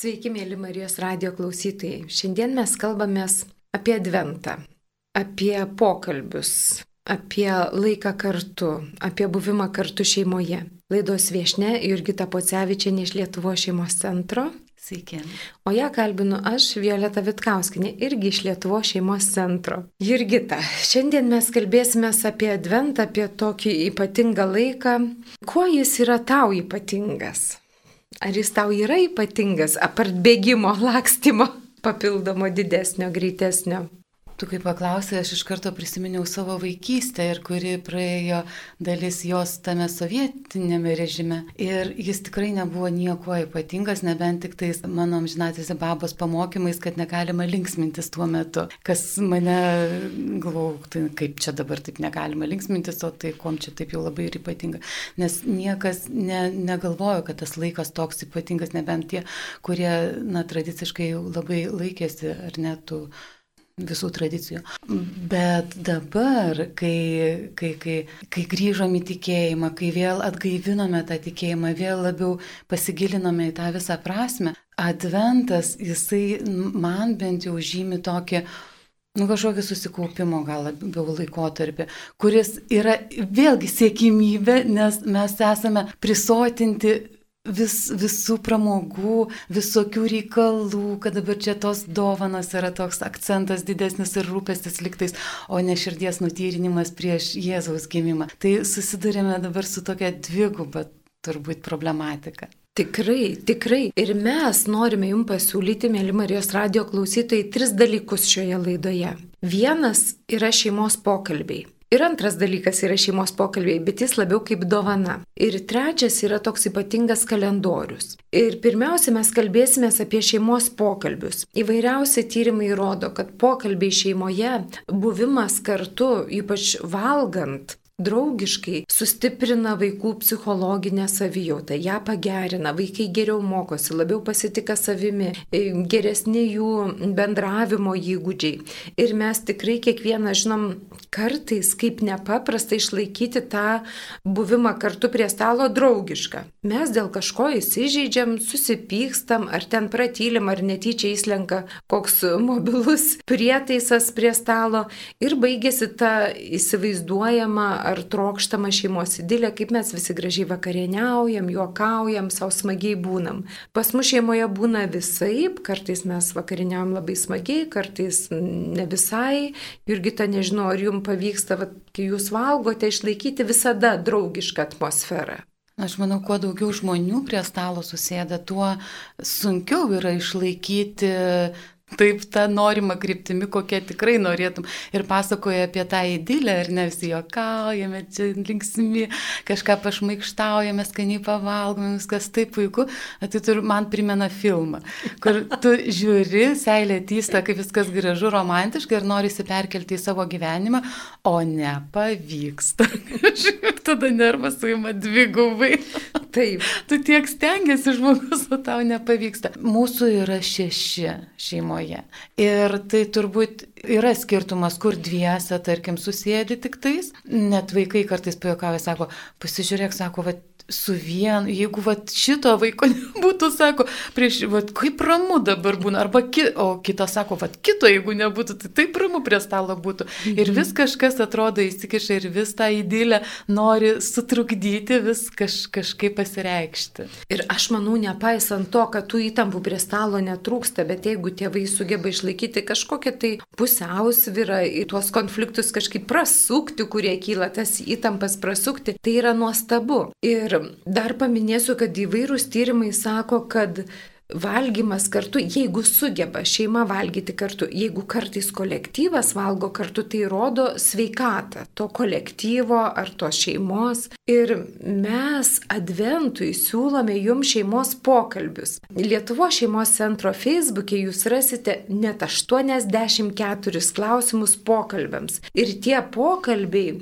Sveiki, mėly Marijos radio klausytojai. Šiandien mes kalbamės apie Adventą, apie pokalbius, apie laiką kartu, apie buvimą kartu šeimoje. Laidos viešne Jurgita Pocevičianė iš Lietuvo šeimos centro. Sveiki. O ją kalbinu aš, Violeta Vitkauskinė, irgi iš Lietuvo šeimos centro. Jurgita, šiandien mes kalbėsime apie Adventą, apie tokį ypatingą laiką. Kuo jis yra tau ypatingas? Ar jis tau yra ypatingas, apart bėgimo, lakstymo, papildomo didesnio, greitesnio? Tu kaip paklausai, aš iš karto prisiminiau savo vaikystę ir kuri praėjo dalis jos tame sovietinėme režime. Ir jis tikrai nebuvo nieko ypatingas, nebent tik tais mano amžinatėse babos pamokymais, kad negalima linksmintis tuo metu. Kas mane, galvau, tai kaip čia dabar taip negalima linksmintis, o tai kom čia taip jau labai ir ypatinga. Nes niekas ne, negalvojo, kad tas laikas toks ypatingas, nebent tie, kurie, na, tradiciškai labai laikėsi ar net tų visų tradicijų. Bet dabar, kai, kai, kai, kai grįžom į tikėjimą, kai vėl atgaivinome tą tikėjimą, vėl labiau pasigilinome į tą visą prasme, adventas, jisai man bent jau žymi tokį nu, kažkokį susikaupimo gal labiau laikotarpį, kuris yra vėlgi siekimybė, nes mes esame prisotinti vis, visų pramogų, visokių reikalų, kad dabar čia tos dovanas yra toks akcentas didesnis ir rūpestis liktais, o ne širdies nutyrinimas prieš Jėzaus gimimą. Tai susidurėme dabar su tokia dviguba turbūt problematika. Tikrai, tikrai. Ir mes norime jums pasiūlyti, mėly Marijos radio klausytojai, tris dalykus šioje laidoje. Vienas yra šeimos pokalbiai. Ir antras dalykas yra šeimos pokalbiai, bet jis labiau kaip dovana. Ir trečias yra toks ypatingas kalendorius. Ir pirmiausia, mes kalbėsime apie šeimos pokalbius. Įvairiausi tyrimai rodo, kad pokalbiai šeimoje, buvimas kartu, ypač valgant, draugiškai sustiprina vaikų psichologinę savijautą, ją pagerina, vaikai geriau mokosi, labiau pasitika savimi, e, geresni jų bendravimo įgūdžiai. Ir mes tikrai kiekvieną žinom kartais, kaip nepaprasta išlaikyti tą buvimą kartu prie stalo draugišką. Mes dėl kažko įsižeidžiam, susipykstam, ar ten pratylim, ar netyčia įslenka koks mobilus prietaisas prie stalo ir baigėsi ta įsivaizduojama ar trokštama šeimos idilė, kaip mes visi gražiai vakarieniaujam, juokaujam, savo smagiai būnam. Pas mus šeimoje būna visaip, kartais mes vakarieniaujam labai smagiai, kartais ne visai. Jurgita, nežinau, ar jums pavyksta, vat, kai jūs valgote, išlaikyti visada draugišką atmosferą. Aš manau, kuo daugiau žmonių prie stalo susėda, tuo sunkiau yra išlaikyti taip tą norimą kryptimi, kokią tikrai norėtum. Ir pasakoja apie tą idilę, ar ne visi juokaujame, čia linksmi, kažką pašmaikštaujame, skaniai pavalgome, viskas taip puiku. Tai tur man primena filmą, kur tu žiūri, seilė tysta, kaip viskas gražu, romantiška ir norisi perkelti į savo gyvenimą, o nepavyksta. Tada nervas suima dvigubai. Taip. Tu tiek stengiasi žmogus, o tau nepavyksta. Mūsų yra šeši šeimoje. Ir tai turbūt yra skirtumas, kur dviese, tarkim, susėdi tik tais. Net vaikai kartais pajokavę sako, pasižiūrėk, sako, va, su vienu, jeigu va, šito vaiko nebūtų, sako, prieš, va, kaip ramu dabar būna, arba, ki, o kitas sako, va, kito, jeigu nebūtų, tai taip ramu prie stalo būtų. Ir mhm. vis kažkas atrodo įsikiša ir vis tą įdėlę nori sutrukdyti, vis kaž, kažkaip pasireikšti. Ir aš manau, nepaisant to, kad tų įtampų prie stalo netrūksta, bet jeigu tėvai sugeba išlaikyti kažkokią tai pusiausvyrą į tuos konfliktus kažkaip prasukti, kurie kyla, tas įtampas prasukti, tai yra nuostabu. Ir dar paminėsiu, kad įvairūs tyrimai sako, kad valgymas kartu, jeigu sugeba šeima valgyti kartu, jeigu kartais kolektyvas valgo kartu, tai rodo sveikatą to kolektyvo ar tos šeimos. Ir mes adventui siūlome jums šeimos pokalbius. Lietuvo šeimos centro Facebook'e jūs rasite net 84 klausimus pokalbiams. Ir tie pokalbiai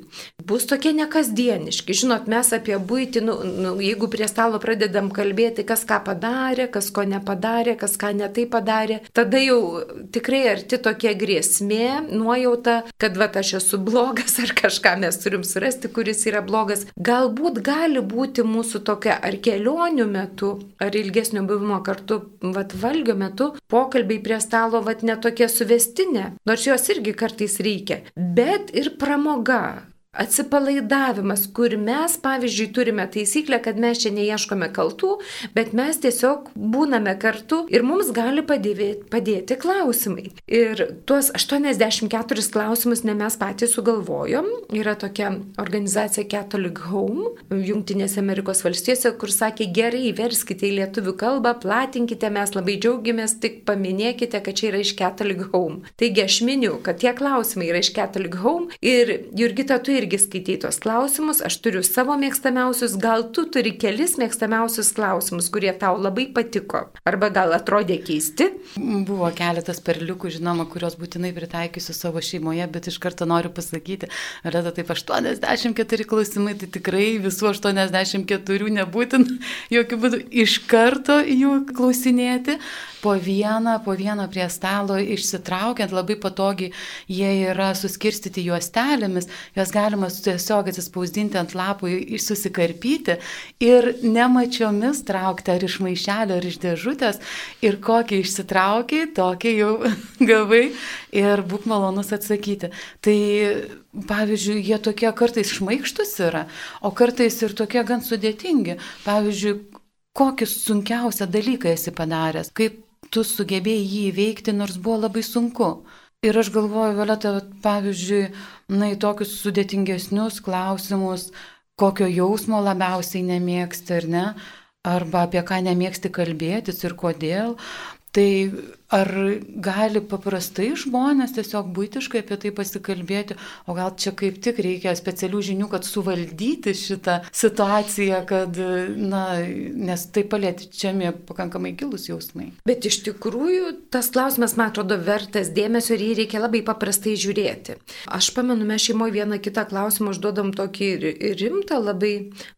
bus tokie nekasdieniški. Žinot, mes apie būtį, nu, nu, jeigu prie stalo pradedam kalbėti, kas ką padarė, kas ko ne nepadarė, kas ką netai padarė. Tada jau tikrai arti tokia grėsmė, nuojauta, kad va aš esu blogas ar kažką mes turim surasti, kuris yra blogas. Galbūt gali būti mūsų tokia ar kelionių metu, ar ilgesnio buvimo kartu, va valgio metu, pokalbiai prie stalo va netokie suvestinė, nors jos irgi kartais reikia, bet ir pramoga Atsipalaidavimas, kur mes, pavyzdžiui, turime taisyklę, kad mes čia neieškome kaltų, bet mes tiesiog būname kartu ir mums gali padėti, padėti klausimai. Ir tuos 84 klausimus ne mes patys sugalvojom. Yra tokia organizacija Catholic Home, Junktinėse Amerikos valstijose, kur sakė, gerai, verskite į lietuvių kalbą, platinkite, mes labai džiaugiamės, tik paminėkite, kad čia yra iš Catholic Home. Taigi aš miniu, kad tie klausimai yra iš Catholic Home ir Jurgita, tu irgi irgi skaitai tos klausimus, aš turiu savo mėgstamiausius, gal tu turi kelis mėgstamiausius klausimus, kurie tau labai patiko, arba gal atrodė keisti. Buvo keletas perliukų, žinoma, kuriuos būtinai pritaikysiu savo šeimoje, bet iš karto noriu pasakyti, Reda, taip 84 klausimai, tai tikrai visų 84 nebūtin jokių būdų iš karto jų klausinėti po vieną, po vieną prie stalo išsitraukiant, labai patogiai jie yra suskirstyti juostelėmis, juos galima tiesiog atsispausdinti ant lapų, susikarpyti ir nemačiomis traukti ar iš maišelio, ar iš dėžutės ir kokį išsitraukiai, tokį jau gavai ir būk malonus atsakyti. Tai Pavyzdžiui, jie tokie kartais šmaikštus yra, o kartais ir tokie gan sudėtingi. Pavyzdžiui, kokį sunkiausią dalyką esi padaręs, kaip tu sugebėjai jį įveikti, nors buvo labai sunku. Ir aš galvoju, Violeta, pavyzdžiui, na, į tokius sudėtingesnius klausimus, kokio jausmo labiausiai nemėgsti ar ne, arba apie ką nemėgsti kalbėtis ir kodėl. Tai Ar gali paprastai žmonės tiesiog būtiškai apie tai pasikalbėti, o gal čia kaip tik reikia specialių žinių, kad suvaldyti šitą situaciją, kad, na, nes tai palėčiami pakankamai gilus jausmai. Bet iš tikrųjų tas klausimas, man atrodo, vertas dėmesio ir jį reikia labai paprastai žiūrėti. Aš pamenu, mes šeimoje vieną kitą klausimą užduodam tokį rimtą labai,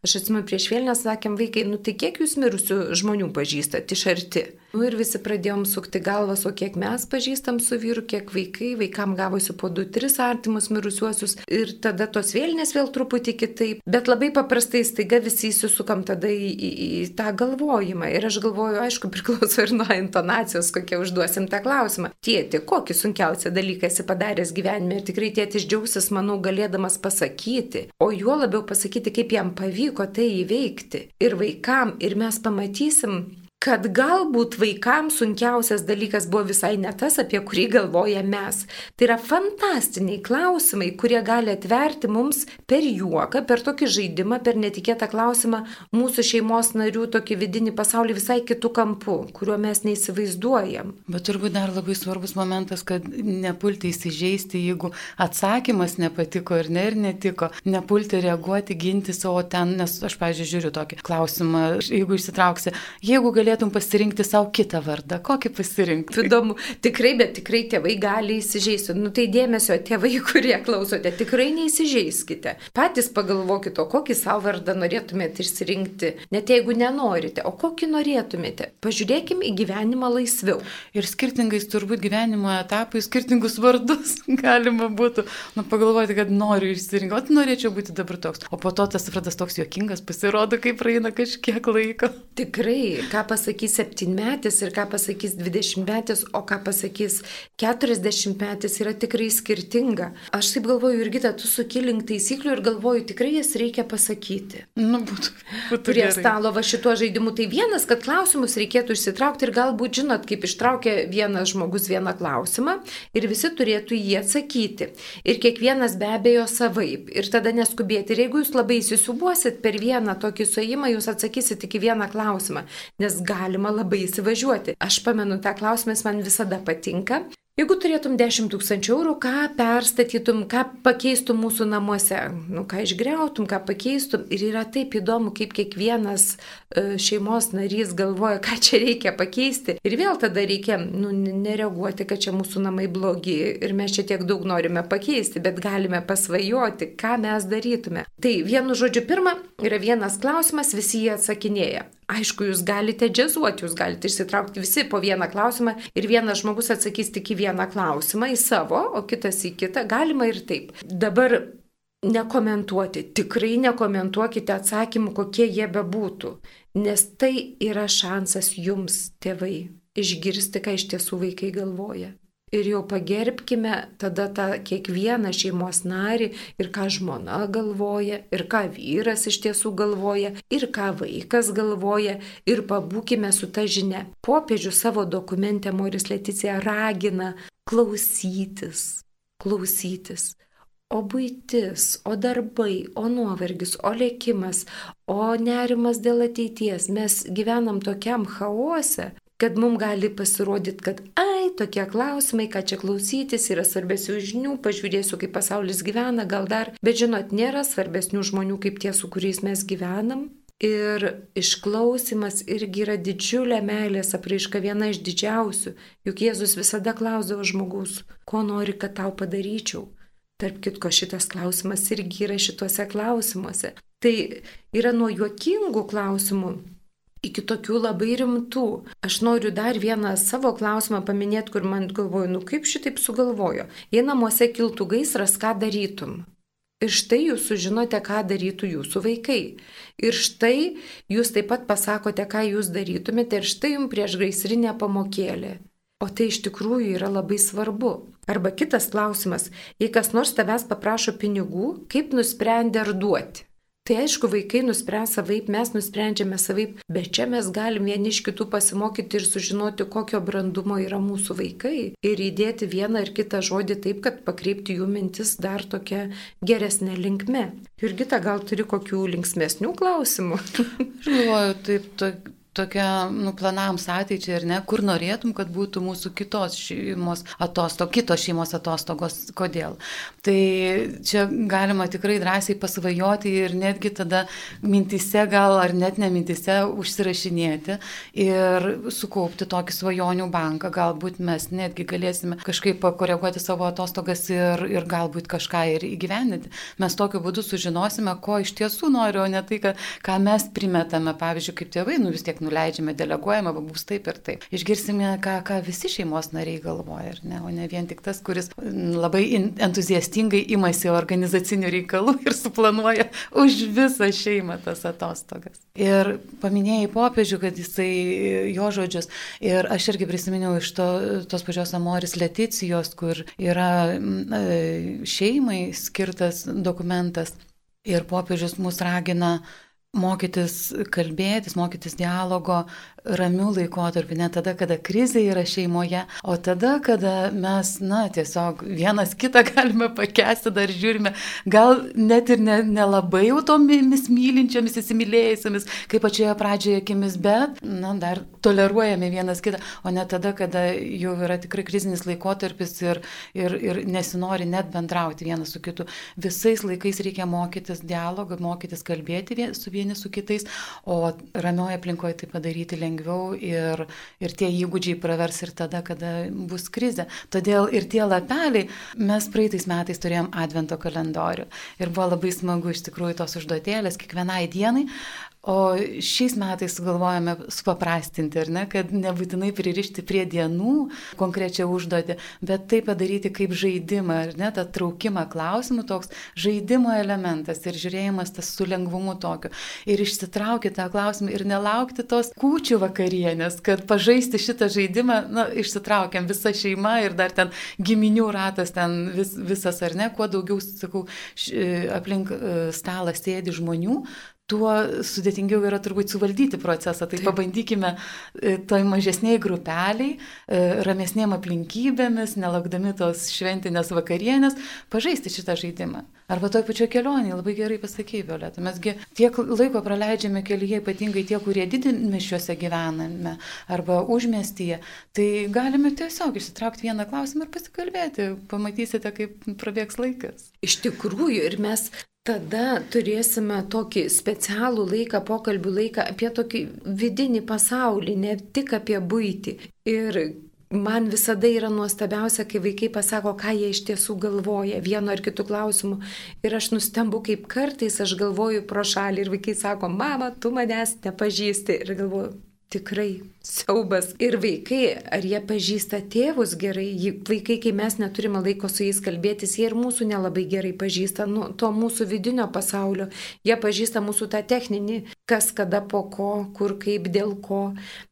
aš atsimenu prieš vėlinę sakėm vaikai, nu tai kiek jūs mirusių žmonių pažįstate iš arti? Nu ir visi pradėjom sukti gal galvas, o kiek mes pažįstam su vyru, kiek vaikai, vaikam gavosi po 2-3 artimus mirusiuosius ir tada tos vėlinės vėl truputį kitaip. Bet labai paprastai staiga visi įsisukam tada į, į, į tą galvojimą. Ir aš galvoju, aišku, priklauso ir nuo intonacijos, kokie užduosim tą klausimą. Tėti, kokį sunkiausią dalyką esi padaręs gyvenime ir tikrai tėtis džiaugsis, manau, galėdamas pasakyti, o juo labiau pasakyti, kaip jam pavyko tai įveikti. Ir vaikam, ir mes pamatysim, kad galbūt vaikams sunkiausias dalykas buvo visai ne tas, apie kurį galvoja mes. Tai yra fantastiniai klausimai, kurie gali atverti mums per juoką, per tokį žaidimą, per netikėtą klausimą mūsų šeimos narių tokį vidinį pasaulį visai kitų kampų, kuriuo mes neįsivaizduojam. Bet turbūt dar labai svarbus momentas, kad nepulti įsižeisti, jeigu atsakymas nepatiko ir ne ir netiko, nepulti reaguoti, ginti savo ten, nes aš, pažiūrėjau, žiūriu tokį klausimą, jeigu išsitrauksi, jeigu galėtum galėtum pasirinkti savo kitą vardą? Kokį pasirinkti? Įdomu, tikrai, bet tikrai tėvai gali įsižeisti. Nu tai dėmesio, tėvai, kurie klausote, tikrai neįsižeiskite. Patys pagalvokite, o kokį savo vardą norėtumėte išsirinkti, net jeigu nenorite, o kokį norėtumėte. Pažiūrėkime į gyvenimą laisviau. Ir skirtingais turbūt gyvenimo etapais skirtingus vardus galima būtų nu, pagalvoti, kad noriu išsirinkti, o norėčiau būti dabar toks. O po to tas vardas toks juokingas pasirodo, kai praeina kažkiek laiko. Tikrai, ką pasakyti pasakys septynmetis ir ką pasakys dvidešimtmetis, o ką pasakys keturiasdešimtmetis yra tikrai skirtinga. Aš taip galvoju, Jurgita, tu sukilink taisyklių ir galvoju, tikrai jas reikia pasakyti. Nu, būtų. būtų Prie gerai. stalo va šituo žaidimu. Tai vienas, kad klausimus reikėtų išsitraukti ir galbūt žinot, kaip ištraukia vienas žmogus vieną klausimą ir visi turėtų jį atsakyti. Ir kiekvienas be abejo savaip. Ir tada neskubėti. Ir jeigu jūs labai įsisubuosit per vieną tokį suėjimą, jūs atsakysit tik į vieną klausimą. Nes galima labai įsivažiuoti. Aš pamenu tą klausimą, jis man visada patinka. Jeigu turėtum 10 tūkstančių eurų, ką perstatytum, ką pakeistum mūsų namuose, nu, ką išgriautum, ką pakeistum. Ir yra taip įdomu, kaip kiekvienas e, šeimos narys galvoja, ką čia reikia pakeisti. Ir vėl tada reikia nu, nereaguoti, kad čia mūsų namai blogi ir mes čia tiek daug norime pakeisti, bet galime pasvajoti, ką mes darytume. Tai vienu žodžiu, pirma, yra vienas klausimas, visi jį atsakinėja. Aišku, jūs galite džiazuoti, jūs galite išsitraukti visi po vieną klausimą ir vienas žmogus atsakys tik į vieną klausimą, į savo, o kitas į kitą. Galima ir taip. Dabar nekomentuoti, tikrai nekomentuokite atsakymų, kokie jie bebūtų, nes tai yra šansas jums, tėvai, išgirsti, ką iš tiesų vaikai galvoja ir jau pagerbkime tada tą kiekvieną šeimos narį ir ką žmona galvoja, ir ką vyras iš tiesų galvoja, ir ką vaikas galvoja, ir pabūkime su ta žinia. Popiežius savo dokumente Moris Leticija ragina klausytis, klausytis. O būtis, o darbai, o nuovargis, o lėkimas, o nerimas dėl ateities. Mes gyvenam tokiam chaose, kad mums gali pasirodyti, kad ai, tokie klausimai, ką čia klausytis, yra svarbesnių žinių, pažiūrėsiu, kaip pasaulis gyvena, gal dar, bet žinot, nėra svarbesnių žmonių kaip tie, su kuriais mes gyvenam. Ir išklausimas irgi yra didžiulė meilės apraiška, viena iš didžiausių. Juk Jėzus visada klausdavo žmogus, ko nori, kad tau padaryčiau. Tarp kitko, šitas klausimas irgi yra šituose klausimuose. Tai yra nuo juokingų klausimų iki tokių labai rimtų. Aš noriu dar vieną savo klausimą paminėti, kur man galvoju, nu kaip šitaip sugalvojo. Jei namuose kiltų gaisras, ką darytum? Ir štai jūs sužinote, ką darytų jūsų vaikai. Ir štai jūs taip pat pasakote, ką jūs darytumėte ir štai jums prieš gaisrinę pamokėlė. O tai iš tikrųjų yra labai svarbu. Arba kitas klausimas, jei kas nors tavęs paprašo pinigų, kaip nusprendė ar duoti? Tai aišku, vaikai nuspręs savaip, mes nusprendžiame savaip, bet čia mes galim vieni iš kitų pasimokyti ir sužinoti, kokio brandumo yra mūsų vaikai. Ir įdėti vieną ar kitą žodį taip, kad pakreipti jų mintis dar tokia geresnė linkme. Jurgita, gal turi kokių linksmesnių klausimų? Galvoju, taip, to, tokia, nu, planams ateičiai ir ne, kur norėtum, kad būtų mūsų kitos šeimos atostogos, kitos šeimos atostogos, kodėl. Tai čia galima tikrai drąsiai pasvajoti ir netgi tada mintise gal ar net nemintise užsirašinėti ir sukaupti tokį svajonių banką. Galbūt mes netgi galėsime kažkaip pakoreguoti savo atostogas ir, ir galbūt kažką ir įgyvendinti. Mes tokiu būdu sužinosime, ko iš tiesų noriu, o ne tai, ką mes primetame, pavyzdžiui, kaip tėvai, nu vis tiek nuleidžiame, deleguojame, bus taip ir taip. Išgirsime, ką, ką visi šeimos nariai galvoja, ne, o ne vien tik tas, kuris labai entuziastingai imasi organizacinių reikalų ir suplanuoja už visą šeimą tas atostogas. Ir paminėjai popiežių, kad jisai jo žodžius. Ir aš irgi prisiminiau iš to, tos pačios Amoris Leticijos, kur yra e, šeimai skirtas dokumentas. Ir popiežius mus ragina mokytis kalbėtis, mokytis dialogo ramių laikotarpių, ne tada, kada krizė yra šeimoje, o tada, kada mes, na, tiesiog vienas kitą galime pakesti, dar žiūrime, gal net ir nelabai ne, ne jau tomis mylinčiamis, įsimylėjusiamis, kaip pačioje pradžioje akimis, bet, na, dar toleruojame vienas kitą, o ne tada, kada jau yra tikrai krizinis laikotarpis ir, ir, ir nesinori net bendrauti vienas su kitu. Visais laikais reikia mokytis dialogą, mokytis kalbėti su vienas vieni su kitais, o ramioje aplinkoje tai padaryti lengviau ir, ir tie įgūdžiai pravers ir tada, kada bus krizė. Todėl ir tie lapeliai, mes praeitais metais turėjom advento kalendorių ir buvo labai smagu iš tikrųjų tos užduotėlės kiekvienai dienai O šiais metais sugalvojame supaprastinti, ar ne, kad nebūtinai pririšti prie dienų konkrečią užduotį, bet tai padaryti kaip žaidimą, ar ne, tą traukimą klausimų toks žaidimo elementas ir žiūrėjimas tas su lengvumu tokiu. Ir išsitraukti tą klausimą ir nelaukti tos kūčių vakarienės, kad pažaisti šitą žaidimą, na, išsitraukiam visą šeimą ir dar ten giminių ratas ten vis, visas, ar ne, kuo daugiau, sakau, š, aplink e, stalą sėdi žmonių, tuo sudėtingiau yra turbūt suvaldyti procesą. Tai pabandykime e, toj mažesniai grupeliai, e, ramesniem aplinkybėmis, nelaukdami tos šventinės vakarienės, pažaisti šitą žaidimą. Arba toj pačioj kelionėje, labai gerai pasakėjai, Violeta, mesgi tiek laiko praleidžiame kelyje, ypatingai tie, kurie didinmišiuose gyvename arba užmestyje, tai galime tiesiog išsitraukti vieną klausimą ir pasikalbėti, pamatysite, kaip prabėgs laikas. Iš tikrųjų, ir mes Tada turėsime tokį specialų laiką, pokalbių laiką apie tokį vidinį pasaulį, ne tik apie būtį. Ir man visada yra nuostabiausia, kai vaikai pasako, ką jie iš tiesų galvoja vienu ar kitu klausimu. Ir aš nustembu, kaip kartais aš galvoju pro šalį ir vaikai sako, mama, tu manęs nepažįsti. Ir galvoju, tikrai siaubas. Ir vaikai, ar jie pažįsta tėvus gerai, vaikai, kai mes neturime laiko su jais kalbėtis, jie ir mūsų nelabai gerai pažįsta, nu, to mūsų vidinio pasaulio, jie pažįsta mūsų tą techninį, kas kada po ko, kur kaip dėl ko,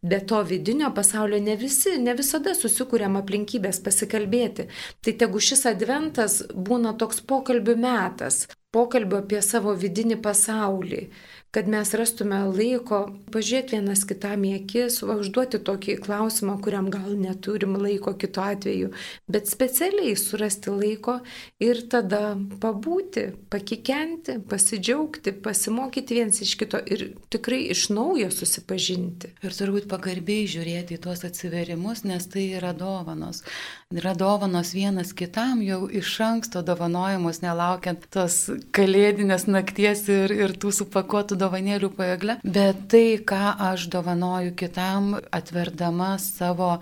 bet to vidinio pasaulio ne visi, ne visada susikūrėm aplinkybės pasikalbėti. Tai tegu šis adventas būna toks pokalbių metas, pokalbio apie savo vidinį pasaulį kad mes rastume laiko pažiūrėti vienas kitam į akis, va, užduoti tokį klausimą, kuriam gal neturim laiko kitu atveju, bet specialiai surasti laiko ir tada pabūti, pakikenti, pasidžiaugti, pasimokyti viens iš kito ir tikrai iš naujo susipažinti. Ir turbūt pagarbiai žiūrėti į tuos atsiverimus, nes tai yra dovanos. Yra dovanos vienas kitam, jau iš anksto dovanojamos, nelaukiant tos kalėdinės nakties ir, ir tų supakuotų dovanėlių paėgle, bet tai, ką aš dovanoju kitam, atverdama savo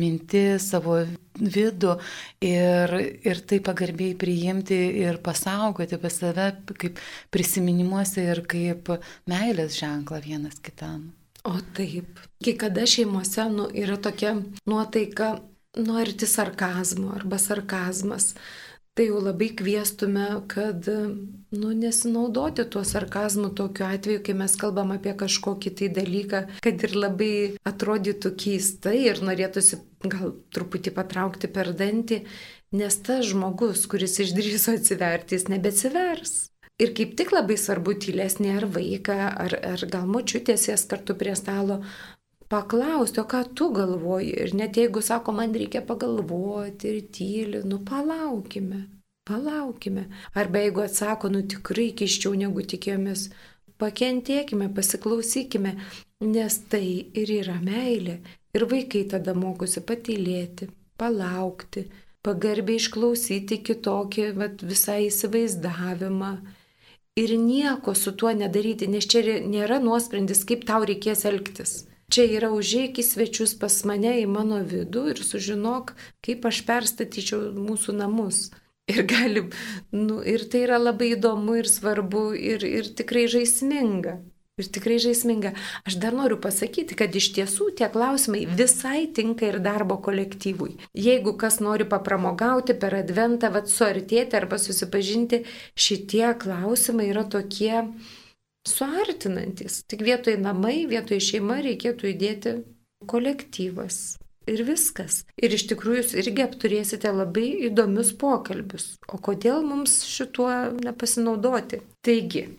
mintis, savo vidų ir, ir tai pagarbiai priimti ir pasaugoti pas save kaip prisiminimuose ir kaip meilės ženklą vienas kitam. O taip, kai kada šeimose nu, yra tokia nuotaika noriti sarkazmo arba sarkazmas tai jau labai kviestume, kad nu, nesinaudoti tuo sarkazmu tokiu atveju, kai mes kalbam apie kažkokį tai dalyką, kad ir labai atrodytų keistai ir norėtųsi gal truputį patraukti per dantį, nes tas žmogus, kuris išdryso atsiverti, jis nebesivers. Ir kaip tik labai svarbu tylesnė ar vaiką, ar, ar gal močiutės jas kartu prie stalo paklausti, o ką tu galvoji. Ir net jeigu sako, man reikia pagalvoti ir tyli, nu palaukime, palaukime. Arba jeigu atsako, nu tikrai kiščiau negu tikėjomės, pakentėkime, pasiklausykime, nes tai ir yra meilė. Ir vaikai tada mokosi patylėti, palaukti, pagarbiai išklausyti kitokį vat, visą įsivaizdavimą. Ir nieko su tuo nedaryti, nes čia nėra nuosprendis, kaip tau reikės elgtis. Čia yra užėk į svečius pas mane į mano vidų ir sužinok, kaip aš perstatyčiau mūsų namus. Ir, gali, nu, ir tai yra labai įdomu ir svarbu ir, ir tikrai žaisminga. Ir tikrai žaisminga. Aš dar noriu pasakyti, kad iš tiesų tie klausimai visai tinka ir darbo kolektyvui. Jeigu kas nori papramogauti per adventą, vad suartėti arba susipažinti, šitie klausimai yra tokie, suartinantis. Tik vietoj namai, vietoj šeima reikėtų įdėti kolektyvas. Ir viskas. Ir iš tikrųjų jūs irgi apturėsite labai įdomius pokalbius. O kodėl mums šituo nepasinaudoti? Taigi,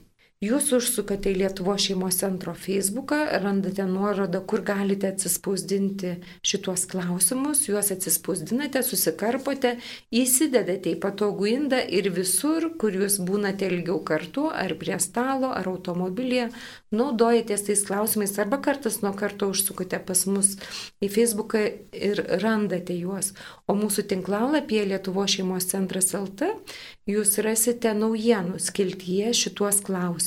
Jūs užsukate į Lietuvo šeimos centro Facebooką, randate nuorodą, kur galite atsispausdinti šituos klausimus, juos atsispausdinate, susikarpote, įsidedate į patogų indą ir visur, kur jūs būnate ilgiau kartu, ar prie stalo, ar automobilyje, naudojatės tais klausimais arba kartas nuo karto užsukate pas mus į Facebooką ir randate juos. O mūsų tinklalapyje Lietuvo šeimos centras LT jūs rasite naujienų skiltyje šituos klausimus.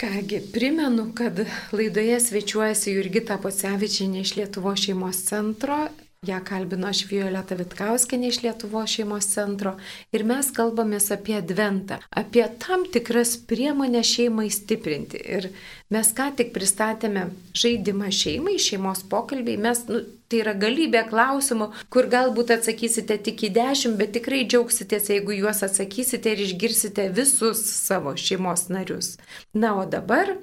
Kągi, primenu, kad laidoje svečiuojasi Jurgita Pocevičinė iš Lietuvo šeimos centro Ja kalbino aš Violeta Vitkauskinė iš Lietuvo šeimos centro ir mes kalbamės apie adventą, apie tam tikras priemonės šeimai stiprinti. Ir mes ką tik pristatėme žaidimą šeimai, šeimos pokalbiai, mes, nu, tai yra galybė klausimų, kur galbūt atsakysite tik į dešimt, bet tikrai džiaugsitės, jeigu juos atsakysite ir išgirsite visus savo šeimos narius. Na, o dabar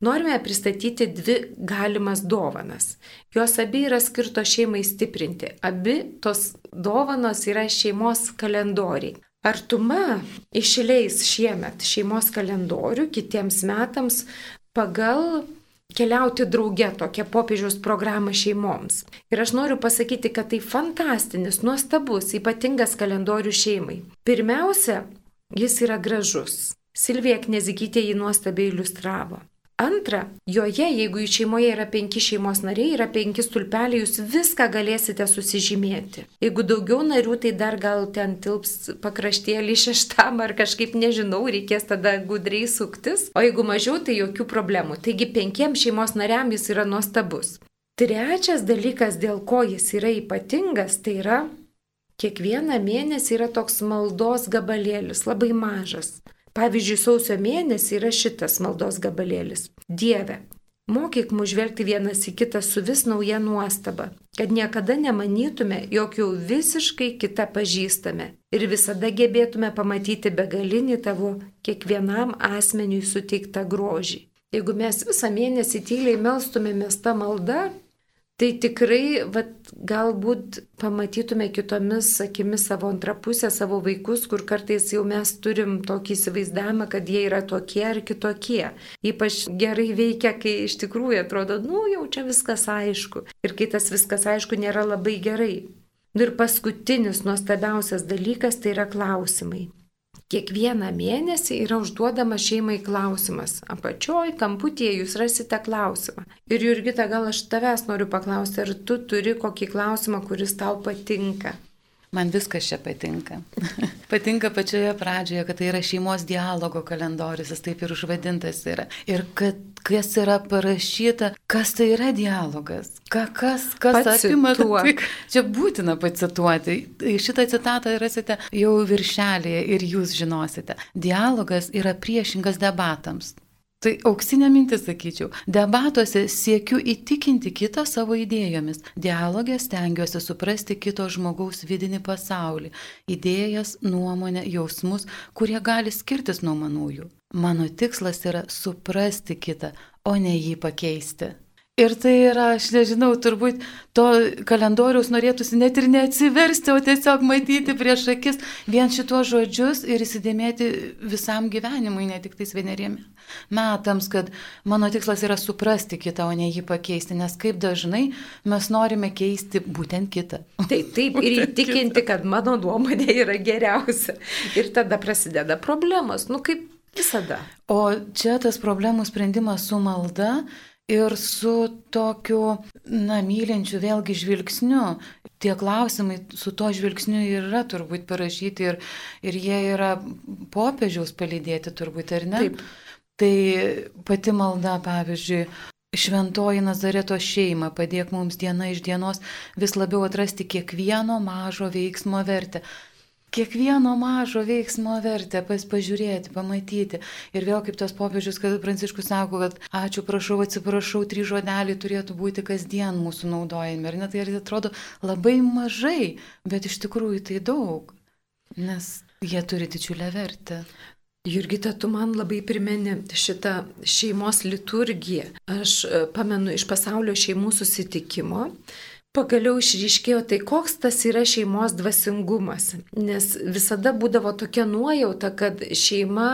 Norime pristatyti dvi galimas dovanas. Jos abi yra skirtos šeimai stiprinti. Abi tos dovanos yra šeimos kalendoriai. Artuma išleis šiemet šeimos kalendorių kitiems metams pagal keliauti drauge tokią popiežiaus programą šeimoms. Ir aš noriu pasakyti, kad tai fantastinis, nuostabus, ypatingas kalendorių šeimai. Pirmiausia, jis yra gražus. Silvija Knezikytė jį nuostabiai iliustravo. Antra, joje, jeigu jų šeimoje yra penki šeimos nariai, yra penki stulpeliai, jūs viską galėsite susižymėti. Jeigu daugiau narių, tai dar gal ten tilps pakraštėlį šeštam ar kažkaip nežinau, reikės tada gudriai suktis. O jeigu mažiau, tai jokių problemų. Taigi penkiems šeimos nariam jis yra nuostabus. Trečias dalykas, dėl ko jis yra ypatingas, tai yra kiekvieną mėnesį yra toks maldos gabalėlis, labai mažas. Pavyzdžiui, sausio mėnesį yra šitas maldos gabalėlis. Dieve, mokyk mus žvelgti vienas į kitą su vis nauja nuostaba, kad niekada nemanytume, jog jau visiškai kitą pažįstame ir visada gebėtume pamatyti begalinį tavo kiekvienam asmeniui suteiktą grožį. Jeigu mes visą mėnesį tyliai melstumėmės tą maldą, Tai tikrai, vat, galbūt pamatytume kitomis akimis savo antrą pusę, savo vaikus, kur kartais jau mes turim tokį įsivaizdavimą, kad jie yra tokie ar kitokie. Ypač gerai veikia, kai iš tikrųjų atrodo, nu jau čia viskas aišku. Ir kai tas viskas aišku nėra labai gerai. Nu ir paskutinis nuostabiausias dalykas tai yra klausimai. Kiekvieną mėnesį yra užduodamas šeimai klausimas. Apačioj, kamputėje jūs rasite klausimą. Ir Jurgita, gal aš tavęs noriu paklausti, ar tu turi kokį klausimą, kuris tau patinka? Man viskas čia patinka. patinka pačioje pradžioje, kad tai yra šeimos dialogo kalendorius, jis taip ir užvadintas yra. Ir kad kas yra parašyta, kas tai yra dialogas, Ka, kas, kas apima. Tai, čia būtina pacituoti. Šitą citatą rasite jau viršelėje ir jūs žinosite. Dialogas yra priešingas debatams. Tai auksinė mintis, sakyčiau. Debatuose siekiu įtikinti kitą savo idėjomis. Dialogė stengiuosi suprasti kito žmogaus vidinį pasaulį, idėjas, nuomonę, jausmus, kurie gali skirtis nuo manųjų. Mano tikslas yra suprasti kitą, o ne jį pakeisti. Ir tai yra, aš nežinau, turbūt to kalendoriaus norėtųsi net ir neatsiversti, o tiesiog matyti prieš akis vien šitos žodžius ir įsidėmėti visam gyvenimui, ne tik tais vieneriem metams, kad mano tikslas yra suprasti kitą, o ne jį pakeisti, nes kaip dažnai mes norime keisti būtent kitą. Taip, taip, ir įtikinti, kad mano nuomonė yra geriausia. Ir tada prasideda problemos, nu kaip visada. O čia tas problemų sprendimas su malda ir su tokiu, na, mylinčiu vėlgi žvilgsniu. Tie klausimai su to žvilgsniu yra turbūt parašyti ir, ir jie yra popiežiaus palydėti turbūt, ar ne? Taip. Tai pati malda, pavyzdžiui, Šventoji Nazareto šeima, padėk mums diena iš dienos vis labiau atrasti kiekvieno mažo veiksmo vertę kiekvieno mažo veiksmo vertę pas pažiūrėti, pamatyti. Ir vėl kaip tas popiežius, kad Pranciškus sako, kad ačiū, prašau, atsiprašau, trys žodeliai turėtų būti kasdien mūsų naudojami. Ir net tai atrodo labai mažai, bet iš tikrųjų tai daug, nes jie turi didžiulę vertę. Jurgita, tu man labai primeni šitą šeimos liturgiją. Aš e, pamenu iš pasaulio šeimų susitikimo, pagaliau išryškėjo tai, koks tas yra šeimos dvasingumas. Nes visada būdavo tokia nuojauta, kad šeima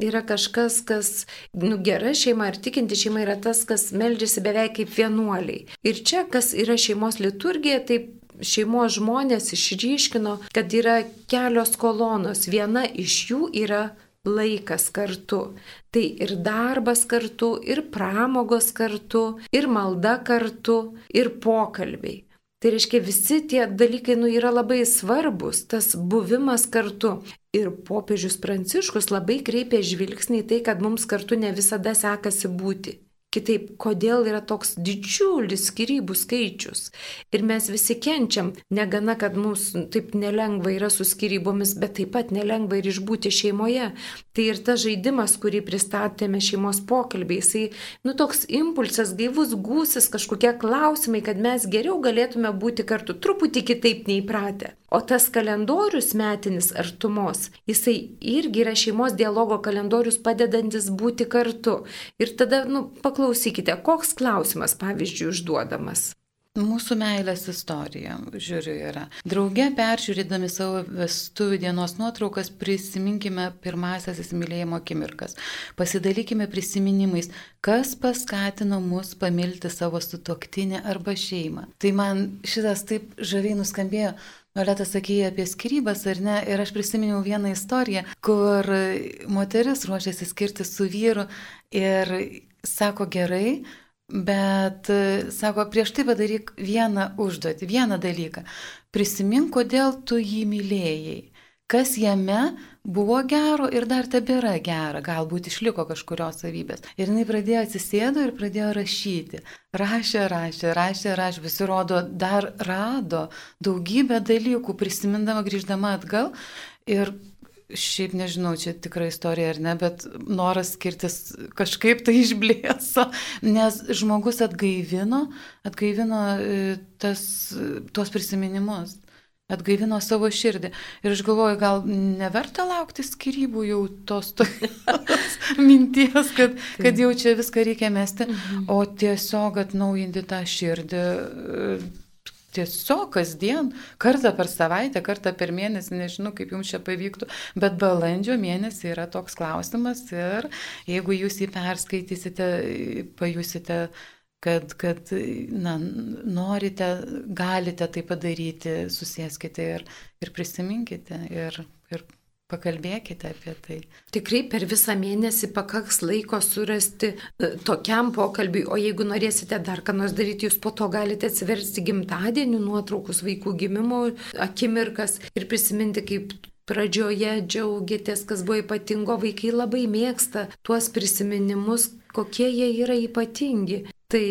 yra kažkas, kas, nu, gera šeima ar tikinti šeima yra tas, kas meldžiasi beveik kaip vienuoliai. Ir čia, kas yra šeimos liturgija, tai šeimos žmonės išryškino, kad yra kelios kolonos. Viena iš jų yra laikas kartu. Tai ir darbas kartu, ir pramogos kartu, ir malda kartu, ir pokalbiai. Tai reiškia, visi tie dalykai nu, yra labai svarbus, tas buvimas kartu. Ir popiežius Pranciškus labai kreipia žvilgsnį į tai, kad mums kartu ne visada sekasi būti. Kitaip, kodėl yra toks didžiulis skirybų skaičius. Ir mes visi kenčiam, negana, kad mums taip nelengva yra su skirybomis, bet taip pat nelengva ir išbūti šeimoje. Tai ir tas žaidimas, kurį pristatėme šeimos pokalbiai, jisai, nu toks impulsas, gaivus gūsis, kažkokie klausimai, kad mes geriau galėtume būti kartu truputį kitaip neįpratę. O tas kalendorius metinis artumos, jisai irgi yra šeimos dialogo kalendorius padedantis būti kartu. Ir tada, nu, paklausykite, koks klausimas, pavyzdžiui, užduodamas. Mūsų meilės istorija, žiūriu, yra. Drauge peržiūrėdami savo vestuvių dienos nuotraukas, prisiminkime pirmasias įsimylėjimo akimirkas. Pasidalykime prisiminimais, kas paskatino mus pamilti savo sutoktinę arba šeimą. Tai man šitas taip žaviai nuskambėjo. Violeta sakė apie skirybas, ar ne? Ir aš prisiminiau vieną istoriją, kur moteris ruošiasi skirti su vyru ir sako gerai, bet sako prieš tai padaryk vieną užduotį, vieną dalyką. Prisimink, kodėl tu jį mylėjai. Kas jame buvo gero ir dar tebėra gera, galbūt išliko kažkurios savybės. Ir jinai pradėjo atsisėdo ir pradėjo rašyti. Rašė, rašė, rašė, rašė, pasirodo, dar rado daugybę dalykų, prisimindama, grįždama atgal. Ir Šiaip nežinau, čia tikra istorija ar ne, bet noras skirtis kažkaip tai išblėso, nes žmogus atgaivino, atgaivino e, tas, tuos prisiminimus atgaivino savo širdį. Ir aš galvoju, gal neverta laukti skirybų jau tos tokios minties, kad, kad jau čia viską reikia mesti, mhm. o tiesiog atnaujinti tą širdį. Tiesiog kasdien, kartą per savaitę, kartą per mėnesį, nežinau, kaip jums čia pavyktų, bet balandžio mėnesį yra toks klausimas ir jeigu jūs jį perskaitysite, pajusite kad, kad na, norite, galite tai padaryti, susėskite ir, ir prisiminkite ir, ir pakalbėkite apie tai. Tikrai per visą mėnesį pakaks laiko surasti e, tokiam pokalbiui, o jeigu norėsite dar ką nors daryti, jūs po to galite atsiversti gimtadienių nuotraukus, vaikų gimimo akimirkas ir prisiminti, kaip pradžioje džiaugiatės, kas buvo ypatingo, vaikai labai mėgsta tuos prisiminimus, kokie jie yra ypatingi. Tai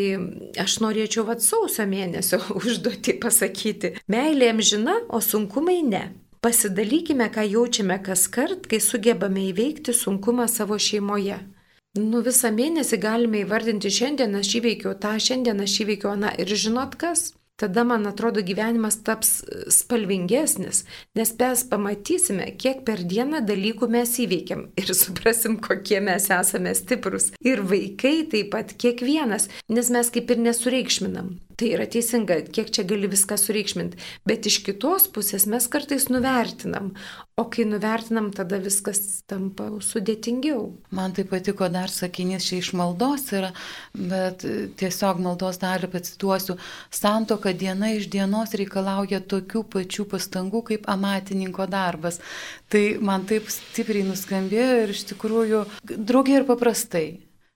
aš norėčiau vat sausio mėnesio užduoti pasakyti. Meilė amžina, o sunkumai ne. Pasidalykime, ką jaučiame kas kart, kai sugebame įveikti sunkumą savo šeimoje. Nu visą mėnesį galime įvardinti, šiandien aš įveikiau tą, šiandien aš įveikiau aną ir žinot kas? Tada man atrodo gyvenimas taps spalvingesnis, nes mes pamatysime, kiek per dieną dalykų mes įveikiam ir suprasim, kokie mes esame stiprus. Ir vaikai taip pat kiekvienas, nes mes kaip ir nesureikšminam. Tai yra teisinga, kiek čia gali viską sureikšminti. Bet iš kitos pusės mes kartais nuvertinam. O kai nuvertinam, tada viskas tampa sudėtingiau. Man tai patiko dar sakinys čia iš maldos yra, bet tiesiog maldos dalį pacituosiu. Santoka diena iš dienos reikalauja tokių pačių pastangų kaip amatininko darbas. Tai man taip stipriai nuskambėjo ir iš tikrųjų draugiai ir paprastai.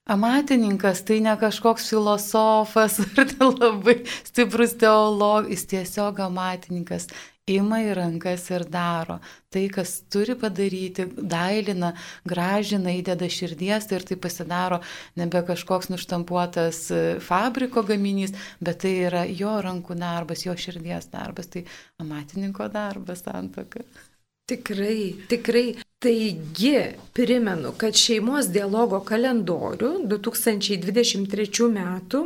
Amatininkas tai ne kažkoks filosofas ar labai stiprus teologas, jis tiesiog amatininkas ima į rankas ir daro. Tai, kas turi padaryti, dailina, gražina, įdeda širdies ir tai pasidaro nebe kažkoks nuštampuotas e, fabriko gaminys, bet tai yra jo rankų darbas, jo širdies darbas, tai amatininko darbas santoka. Tikrai, tikrai Taigi, primenu, kad šeimos dialogo kalendorių 2023 metų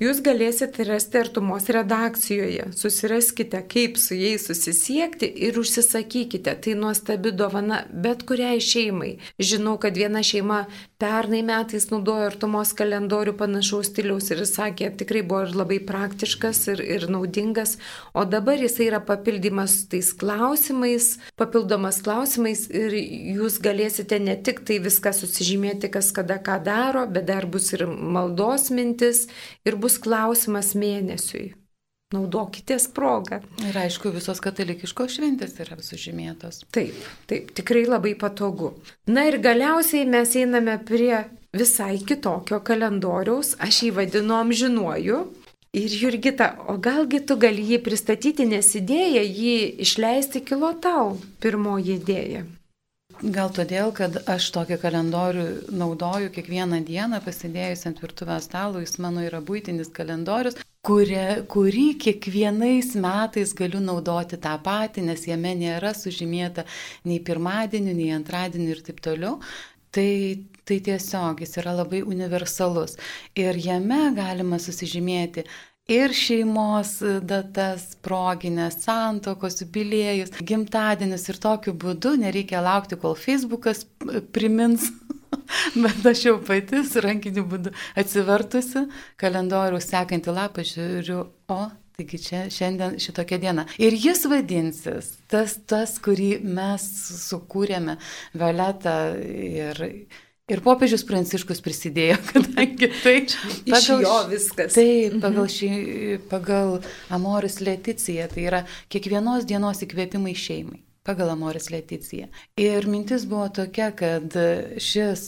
jūs galėsite rasti artumos redakcijoje. Susiraskite, kaip su jais susisiekti ir užsisakykite. Tai nuostabi dovana bet kuriai šeimai. Žinau, kad viena šeima pernai metais naudojo artumos kalendorių panašaus stiliaus ir sakė, tikrai buvo ir labai praktiškas ir, ir naudingas. O dabar jisai yra papildymas tais klausimais, papildomas klausimais ir jūs galėsite ne tik tai viską susižymėti, kas kada ką daro, bet dar bus ir maldos mintis ir bus klausimas mėnesiui. Naudokitės progą. Ir aišku, visos katalikiškos šventės yra sužymėtos. Taip, taip, tikrai labai patogu. Na ir galiausiai mes einame prie visai kitokio kalendoriaus, aš jį vadinu amžinuoju. Ir Jurgita, o galgi tu gali jį pristatyti, nes idėja jį išleisti kilo tau, pirmoji idėja. Gal todėl, kad aš tokį kalendorių naudoju kiekvieną dieną, pasidėjus ant virtuvės stalo, jis mano yra būtinis kalendorius, kurie, kurį kiekvienais metais galiu naudoti tą patį, nes jame nėra sužymėta nei pirmadienį, nei antradienį ir taip toliau. Tai, tai tiesiog jis yra labai universalus. Ir jame galima susižymėti ir šeimos datas, proginės, santokos, jubiliejus, gimtadienis ir tokiu būdu nereikia laukti, kol Facebookas primins. Bet aš jau pati su rankiniu būdu atsivertusi kalendorių sekantį lapą žiūriu, o Taigi čia šiandien šitokia diena. Ir jis vadinsis, tas, tas kurį mes sukūrėme, Violeta ir Ir popiežius Pranciškus prisidėjo, kadangi tai pagal, jo viskas. Taip, pagal, mhm. šį, pagal Amoris Leticiją, tai yra kiekvienos dienos įkvėpimai šeimai pagal Amoris Leticiją. Ir mintis buvo tokia, kad šis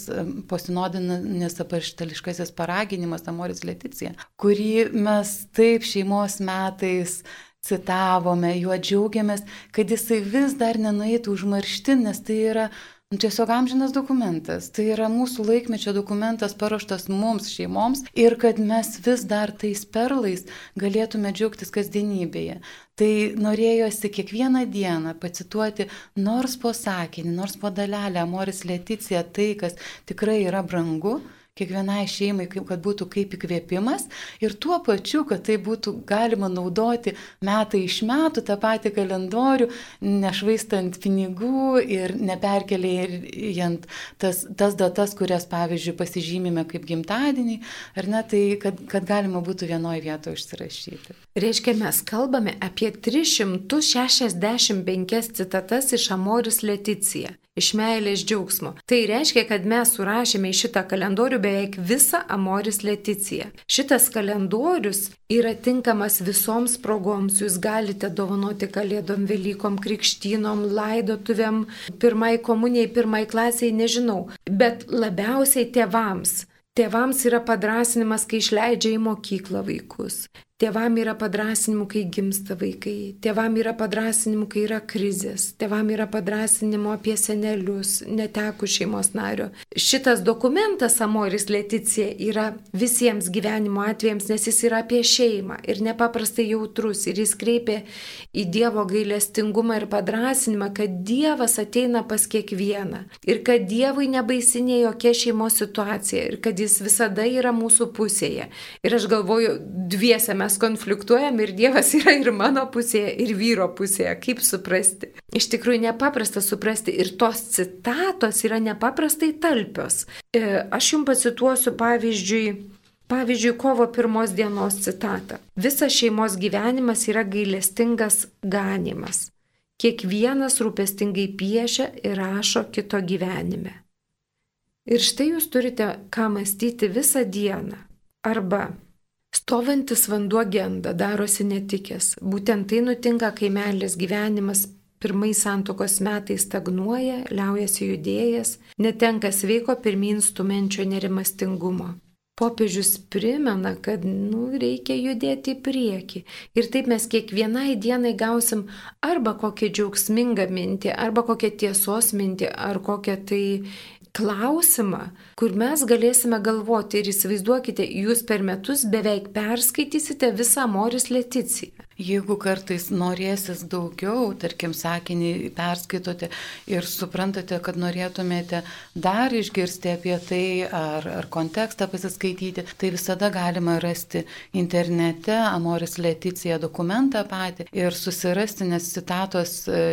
posinodinis apaštališkasis paraginimas Amoris Leticija, kurį mes taip šeimos metais citavome, juo džiaugiamės, kad jisai vis dar nenueitų užmarštin, nes tai yra tiesiog amžinas dokumentas. Tai yra mūsų laikmečio dokumentas paruoštas mums, šeimoms ir kad mes vis dar tais perlais galėtume džiaugtis kasdienybėje. Tai norėjosi kiekvieną dieną pacituoti nors po sakinį, nors po dalelę, Amoris Leticija, tai, kas tikrai yra brangu kiekvienai šeimai, kaip, kad būtų kaip įkvėpimas ir tuo pačiu, kad tai būtų galima naudoti metai iš metų tą patį kalendorių, nešvaistant pinigų ir neperkeliant tas, tas datas, kurias, pavyzdžiui, pasižymime kaip gimtadienį, ar ne, tai kad, kad galima būtų vienoje vietoje užsirašyti. Reiškia, mes kalbame apie 365 citatas iš Amoris Leticija iš meilės džiaugsmo. Tai reiškia, kad mes surašėme į šitą kalendorių beveik visą Amoris Leticiją. Šitas kalendorius yra tinkamas visoms progoms. Jūs galite dovanoti kalėdom, Velykom, krikštynom, laidotuvėm, pirmai komunijai, pirmai klasiai, nežinau. Bet labiausiai tėvams. Tėvams yra padrasinimas, kai išleidžia į mokyklą vaikus. Tėvam yra padrasinimų, kai gimsta vaikai, tėvam yra padrasinimų, kai yra krizės, tėvam yra padrasinimų apie senelius, netekų šeimos nario. Šitas dokumentas Amoris Leticija yra visiems gyvenimo atvejams, nes jis yra apie šeimą ir nepaprastai jautrus ir jis kreipia į Dievo gailestingumą ir padrasinimą, kad Dievas ateina pas kiekvieną ir kad Dievui nebaisinė jokia šeimos situacija ir kad jis visada yra mūsų pusėje. Ir aš galvoju, dviese mes mes konfliktuojam ir Dievas yra ir mano pusėje, ir vyro pusėje. Kaip suprasti? Iš tikrųjų nepaprasta suprasti ir tos citatos yra nepaprastai talpios. E, aš jums pacituosiu pavyzdžiui Pavyzdžiui, kovo pirmos dienos citatą. Visas šeimos gyvenimas yra gailestingas ganimas. Kiekvienas rūpestingai piešia ir rašo kito gyvenime. Ir štai jūs turite ką mąstyti visą dieną. Arba Stovantis vanduo genda, darosi netikęs. Būtent tai nutinka, kai meilės gyvenimas pirmais santokos metais stagnuoja, liaujasi judėjęs, netenka sveiko pirmin stumenčio nerimastingumo. Popiežius primena, kad nu, reikia judėti į priekį. Ir taip mes kiekvienai dienai gausim arba kokią džiaugsmingą mintį, arba kokią tiesos mintį, ar kokią tai klausimą, kur mes galėsime galvoti ir įsivaizduokite, jūs per metus beveik perskaitysite visą Moris Leticiją. Jeigu kartais norėsis daugiau, tarkim, sakinį perskaitote ir suprantate, kad norėtumėte dar išgirsti apie tai ar, ar kontekstą pasiskaityti, tai visada galima rasti internete Amoris Leticija dokumentą patį ir susirasti, nes citatos e,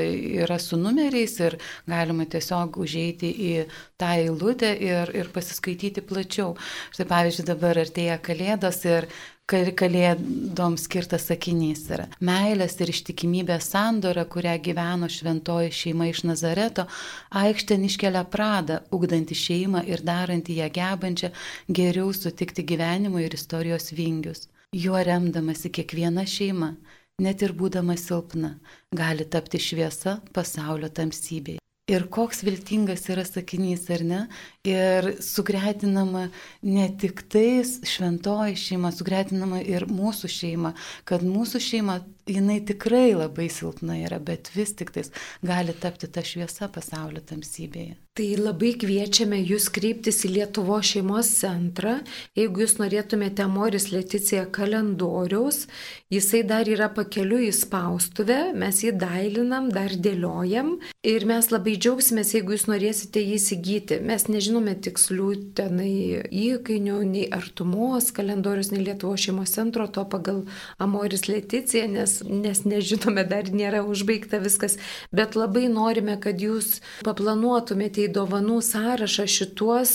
yra su numeriais ir galima tiesiog užeiti į tą eilutę ir, ir pasiskaityti plačiau. Štai pavyzdžiui, dabar artėja kalėdos ir kalėdoms skirtas sakinys yra. Meilės ir ištikimybės sandora, kurią gyveno šventoji šeima iš Nazareto, aikštė iškelia pradą, ugdanti šeimą ir daranti ją gebančią geriau sutikti gyvenimo ir istorijos vingius. Juo remdamasi kiekviena šeima, net ir būdama silpna, gali tapti šviesa pasaulio tamsybėje. Ir koks viltingas yra sakinys, ar ne? Ir sugretinama ne tik tais šventoji šeima, sugretinama ir mūsų šeima, kad mūsų šeima jinai tikrai labai silpna yra, bet vis tik tais gali tapti ta šviesa pasaulio tamsybėje. Tai labai kviečiame jūs kreiptis į Lietuvo šeimos centrą, jeigu jūs norėtumėte Moris Leticija kalendoriaus, jisai dar yra pakeliu į spaustuvę, mes jį dailinam, dar dėliojam ir mes labai džiaugsimės, jeigu jūs norėsite jį įsigyti. Mes nežinome tikslių tenai įkainių, nei artumos kalendorius, nei Lietuvo šeimos centro, to pagal Amoris Leticija, nes nes nežinome, dar nėra užbaigta viskas, bet labai norime, kad jūs paplanuotumėte į dovanų sąrašą šituos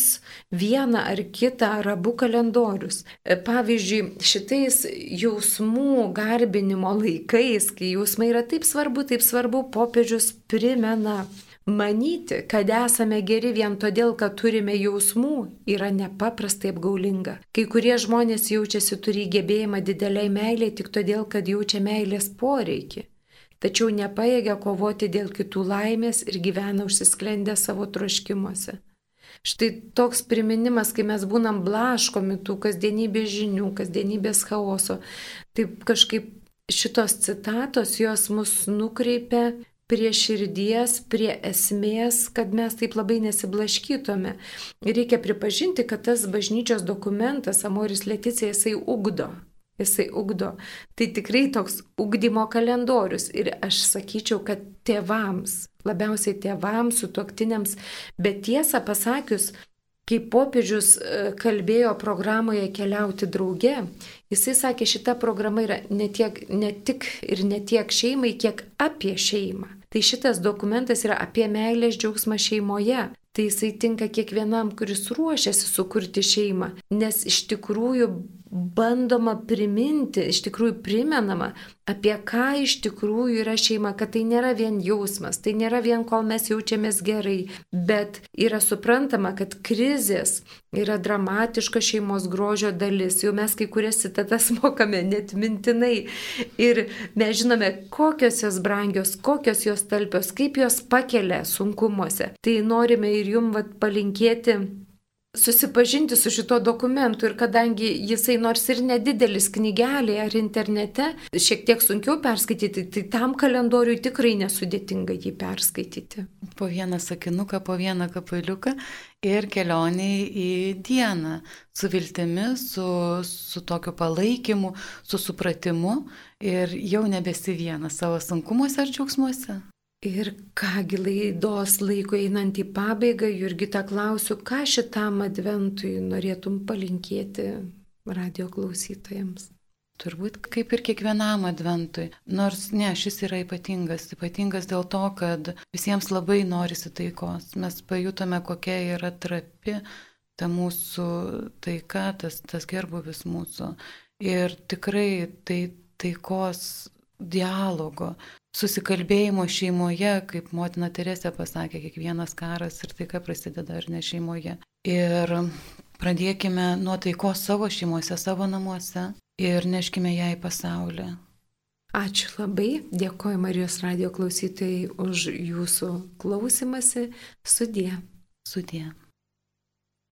vieną ar kitą ar abu kalendorius. Pavyzdžiui, šitais jausmų garbinimo laikais, kai jausmai yra taip svarbu, taip svarbu, popiežius primena Manyti, kad esame geri vien todėl, kad turime jausmų, yra nepaprastai apgaulinga. Kai kurie žmonės jaučiasi turi gebėjimą dideliai meiliai tik todėl, kad jaučia meilės poreikį, tačiau nepaėgia kovoti dėl kitų laimės ir gyvena užsisklendę savo troškimuose. Štai toks priminimas, kai mes būnam blaškomi tų kasdienybės žinių, kasdienybės chaoso, taip kažkaip šitos citatos jos mus nukreipia prie širdies, prie esmės, kad mes taip labai nesiblaškytume. Ir reikia pripažinti, kad tas bažnyčios dokumentas, Amoris Leticija, jisai ugdo. Jisai ugdo. Tai tikrai toks ugdymo kalendorius. Ir aš sakyčiau, kad tėvams, labiausiai tėvams, sutoktiniams, bet tiesą pasakius, Kai popiežius e, kalbėjo programoje keliauti drauge, jisai sakė, šita programa yra ne, tiek, ne tik ir ne tiek šeimai, kiek apie šeimą. Tai šitas dokumentas yra apie meilės džiaugsmą šeimoje. Tai jisai tinka kiekvienam, kuris ruošiasi sukurti šeimą, nes iš tikrųjų bandoma priminti, iš tikrųjų primenama, apie ką iš tikrųjų yra šeima, kad tai nėra vien jausmas, tai nėra vien kol mes jaučiamės gerai, bet yra suprantama, kad krizės yra dramatiška šeimos grožio dalis. Jau mes kai kurias citatas mokame net mintinai ir mes žinome, kokios jos brangios, kokios jos talpios, kaip jos pakelia sunkumuose. Tai norime ir jum vat, palinkėti susipažinti su šito dokumentu ir kadangi jisai nors ir nedidelis knygelė ar internete, šiek tiek sunkiau perskaityti, tai tam kalendoriui tikrai nesudėtinga jį perskaityti. Po vieną sakinuką, po vieną kapaliuką ir kelioniai į dieną su viltimi, su, su tokiu palaikymu, su supratimu ir jau nebesi vienas savo sunkumuose ar džiaugsmuose. Ir kągi laidos laiko einant į pabaigą, Jurgita klausiu, ką šitam adventui norėtum palinkėti radio klausytojams? Turbūt kaip ir kiekvienam adventui. Nors ne, šis yra ypatingas. Ypatingas dėl to, kad visiems labai norisi taikos. Mes pajutome, kokia yra trapi ta mūsų taika, tas, tas gerbuvis mūsų. Ir tikrai tai taikos dialogo, susikalbėjimo šeimoje, kaip motina Teresė pasakė, kiekvienas karas ir taika prasideda ar ne šeimoje. Ir pradėkime nuo taikos savo šeimose, savo namuose ir neškime ją į pasaulį. Ačiū labai, dėkoju Marijos radio klausytojai už jūsų klausimąsi. Sudie. Sudie.